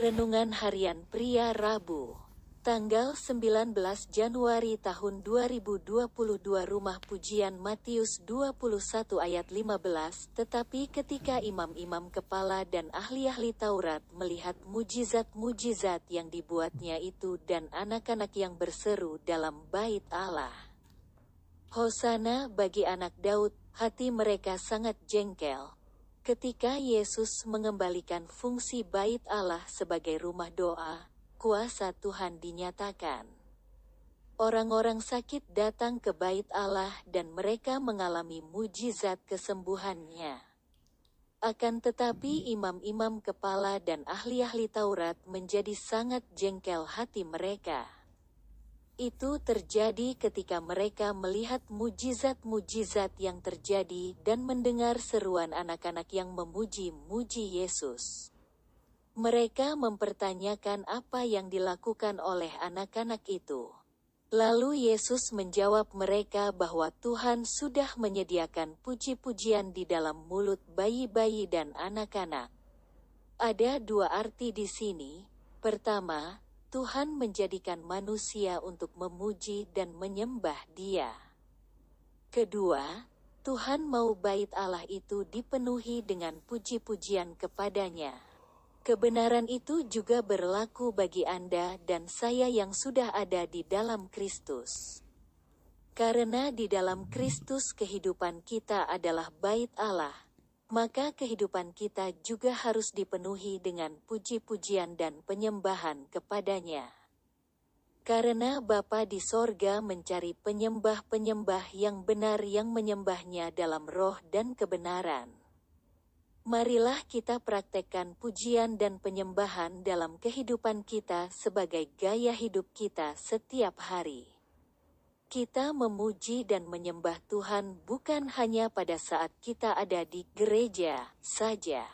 Renungan Harian Pria Rabu Tanggal 19 Januari tahun 2022 Rumah Pujian Matius 21 ayat 15 Tetapi ketika imam-imam kepala dan ahli-ahli Taurat melihat mujizat-mujizat yang dibuatnya itu dan anak-anak yang berseru dalam bait Allah Hosana bagi anak Daud, hati mereka sangat jengkel. Ketika Yesus mengembalikan fungsi bait Allah sebagai rumah doa, kuasa Tuhan dinyatakan. Orang-orang sakit datang ke bait Allah dan mereka mengalami mujizat kesembuhannya. Akan tetapi imam-imam kepala dan ahli-ahli Taurat menjadi sangat jengkel hati mereka. Itu terjadi ketika mereka melihat mujizat-mujizat yang terjadi dan mendengar seruan anak-anak yang memuji-muji Yesus. Mereka mempertanyakan apa yang dilakukan oleh anak-anak itu. Lalu Yesus menjawab mereka bahwa Tuhan sudah menyediakan puji-pujian di dalam mulut bayi-bayi dan anak-anak. Ada dua arti di sini. Pertama, Tuhan menjadikan manusia untuk memuji dan menyembah Dia. Kedua, Tuhan mau bait Allah itu dipenuhi dengan puji-pujian kepadanya. Kebenaran itu juga berlaku bagi Anda dan saya yang sudah ada di dalam Kristus. Karena di dalam Kristus kehidupan kita adalah bait Allah, maka kehidupan kita juga harus dipenuhi dengan puji-pujian dan penyembahan kepadanya. Karena Bapa di sorga mencari penyembah-penyembah yang benar yang menyembahnya dalam roh dan kebenaran. Marilah kita praktekkan pujian dan penyembahan dalam kehidupan kita sebagai gaya hidup kita setiap hari. Kita memuji dan menyembah Tuhan bukan hanya pada saat kita ada di gereja saja.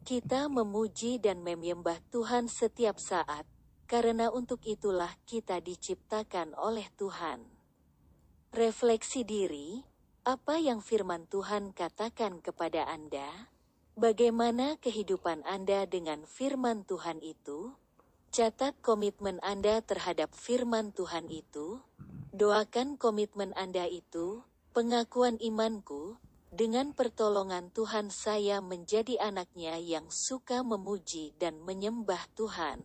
Kita memuji dan menyembah Tuhan setiap saat, karena untuk itulah kita diciptakan oleh Tuhan. Refleksi diri, apa yang firman Tuhan katakan kepada Anda? Bagaimana kehidupan Anda dengan firman Tuhan itu? Catat komitmen Anda terhadap firman Tuhan itu. Doakan komitmen Anda itu, pengakuan imanku, dengan pertolongan Tuhan saya menjadi anaknya yang suka memuji dan menyembah Tuhan.